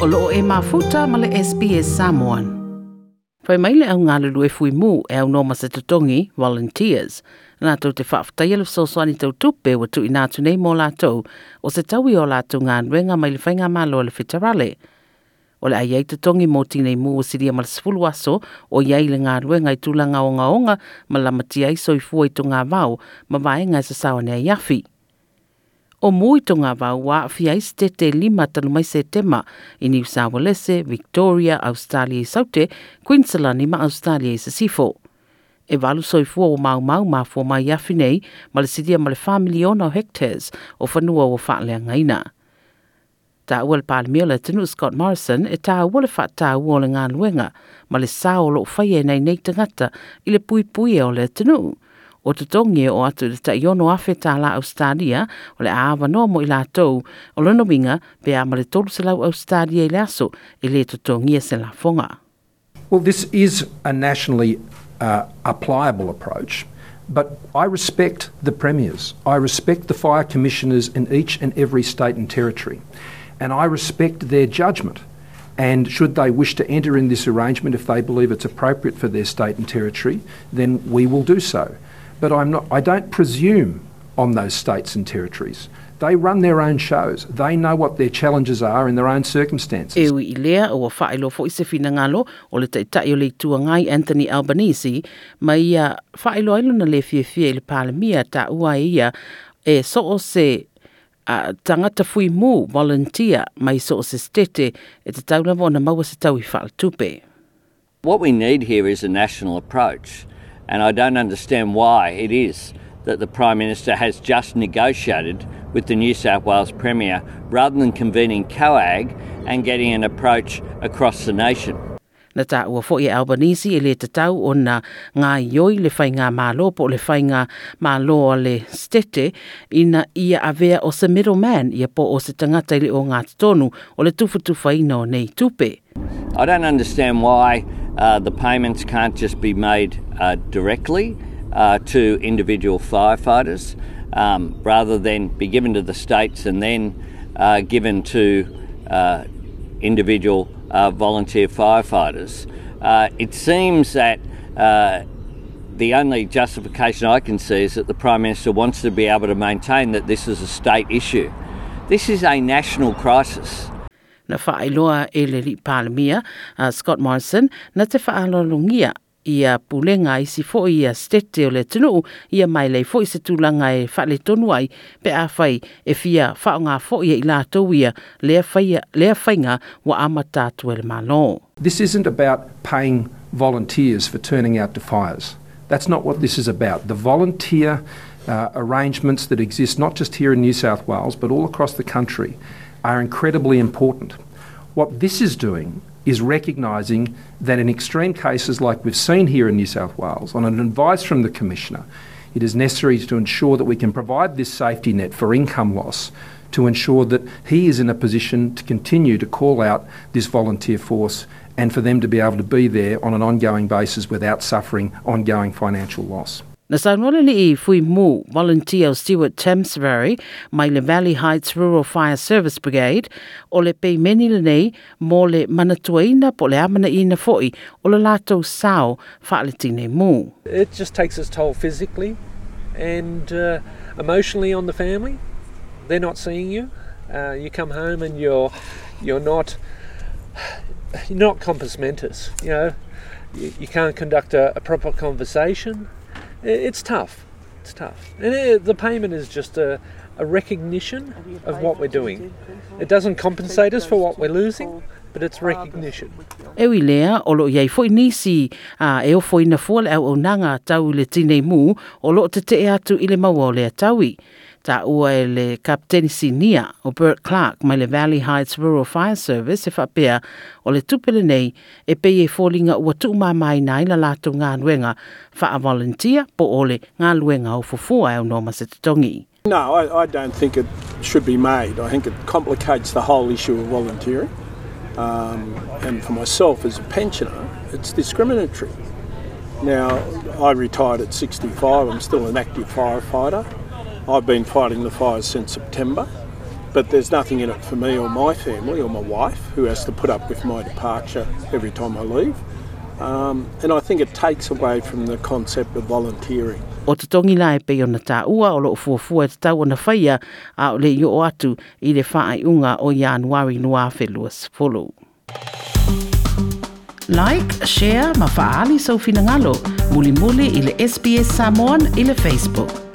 o loo e mafuta ma le SPS Samoan. Fai mai le au ngāle lue fui mū e au nōma se tutongi, volunteers, nā tau te whaafatai alu so tau tupe wa tu nātu nei mō lātou o se taui o lātou ngā nuenga mai le whainga mālo le whitarale. O le ai tutongi mō tinei mu o siria ma le sifulu aso o iai le ngā nuenga i tūlanga o ngā onga ma la matia i soi i tu ngā vau ma vaenga sa sawane iafi. afi. O mui to ngā wau wā fiais te te lima tanu mai se tema i New South Wales, Victoria, Australia i saute, Queensland i ma Australia i sa sifo. E walu soifua o mau mau ma fua mai afi nei, ma le sidia ma le whamiliona o hectares o whanua o whaalea ngaina. Ta ua le pāle le tenu Scott Morrison e tā ua le wha tā ua le ngā luenga, ma le sā o lo whaia nei nei tangata i le pui pui e o le tinu o te tongi o atu le ta iono afe tā la Australia o le aawa no mo i o lono winga pe a male tolu se lau Australia i le aso i le to tongi se la fonga. Well, this is a nationally uh, applicable approach, but I respect the premiers. I respect the fire commissioners in each and every state and territory, and I respect their judgment. And should they wish to enter in this arrangement, if they believe it's appropriate for their state and territory, then we will do so. But I'm not, I don't presume on those states and territories. They run their own shows. They know what their challenges are in their own circumstances. E ui lea o whaelo fo i se fina ngalo o le tai tai o le tua ngai Anthony Albanese ma ia whaelo ailu na le fie fie le palemia ta ua ia e so o se a tangata fui mu volunteer mai so o se stete e te tauna na maua se tau i tupe. What we need here is a national approach. And I don't understand why it is that the Prime Minister has just negotiated with the New South Wales Premier rather than convening COAG and getting an approach across the nation. Na tā ua fo i Albanese e le tatau o na ngā ioi le whai ngā mālo po le mālo o le stete ina ia avea o se middleman ia po o se tangata ili o ngā tonu o le tufutufa ino nei tupe. I don't understand why uh, the payments can't just be made uh, directly uh, to individual firefighters um, rather than be given to the states and then uh, given to uh, individual uh, volunteer firefighters. it seems that the only justification I can see is that the Prime Minister wants to be able to maintain that this is a state issue. This is a national crisis. Na whaailoa e le li palamia, uh, Scott Morrison, na te whaalolongia ia pulenga i si ia stete o le ia mai lei se tūlanga e whale tonu ai pe a whai e fia whaonga i ia lea, whainga wa malo. This isn't about paying volunteers for turning out to fires. That's not what this is about. The volunteer uh, arrangements that exist not just here in New South Wales but all across the country are incredibly important. What this is doing is recognising that in extreme cases like we've seen here in New South Wales, on an advice from the Commissioner, it is necessary to ensure that we can provide this safety net for income loss to ensure that he is in a position to continue to call out this volunteer force and for them to be able to be there on an ongoing basis without suffering ongoing financial loss. Na saunole li i fui mu volunteer Stuart Thamesbury mai le Valley Heights Rural Fire Service Brigade o le pei meni le nei mo le manatuaina po le amana ina foi o le lato sao whaale tine mu. It just takes its toll physically and uh, emotionally on the family. They're not seeing you. Uh, you come home and you're you're not you're not compos mentis. You know, you, you can't conduct a, a proper conversation. It's tough. It's tough. And it, the payment is just a, a recognition of what we're doing. It doesn't compensate us for what we're losing, but it's recognition. E wi lea, o lo iei foi nisi a e o foi na fua le au o nanga tau le tine mu, o lo te te atu i le maua o le taui. Ta ua e le kapteni sinia o Bert Clark mai le Valley Heights Rural Fire Service e whapea o le tupele nei e pei e fōlinga ua tu mai nai la lato ngā luenga wha a volunteer po ole ngā luenga o fufua e o noma se tongi. No, I, I don't think it should be made. I think it complicates the whole issue of volunteering. Um, and for myself as a pensioner, it's discriminatory. Now, I retired at 65, I'm still an active firefighter. I've been fighting the fires since September. but there's nothing in it for me or my family or my wife who has to put up with my departure every time I leave. Um, and I think it takes away from the concept of volunteering. O te tongi la e pei o na tā ua o lo fuafua te tau o na whaia a o le i o atu i le whaai unga o Januari noa whelua sifolo. Like, share, ma faali sau finangalo, muli muli i le SBS Samoan i le Facebook.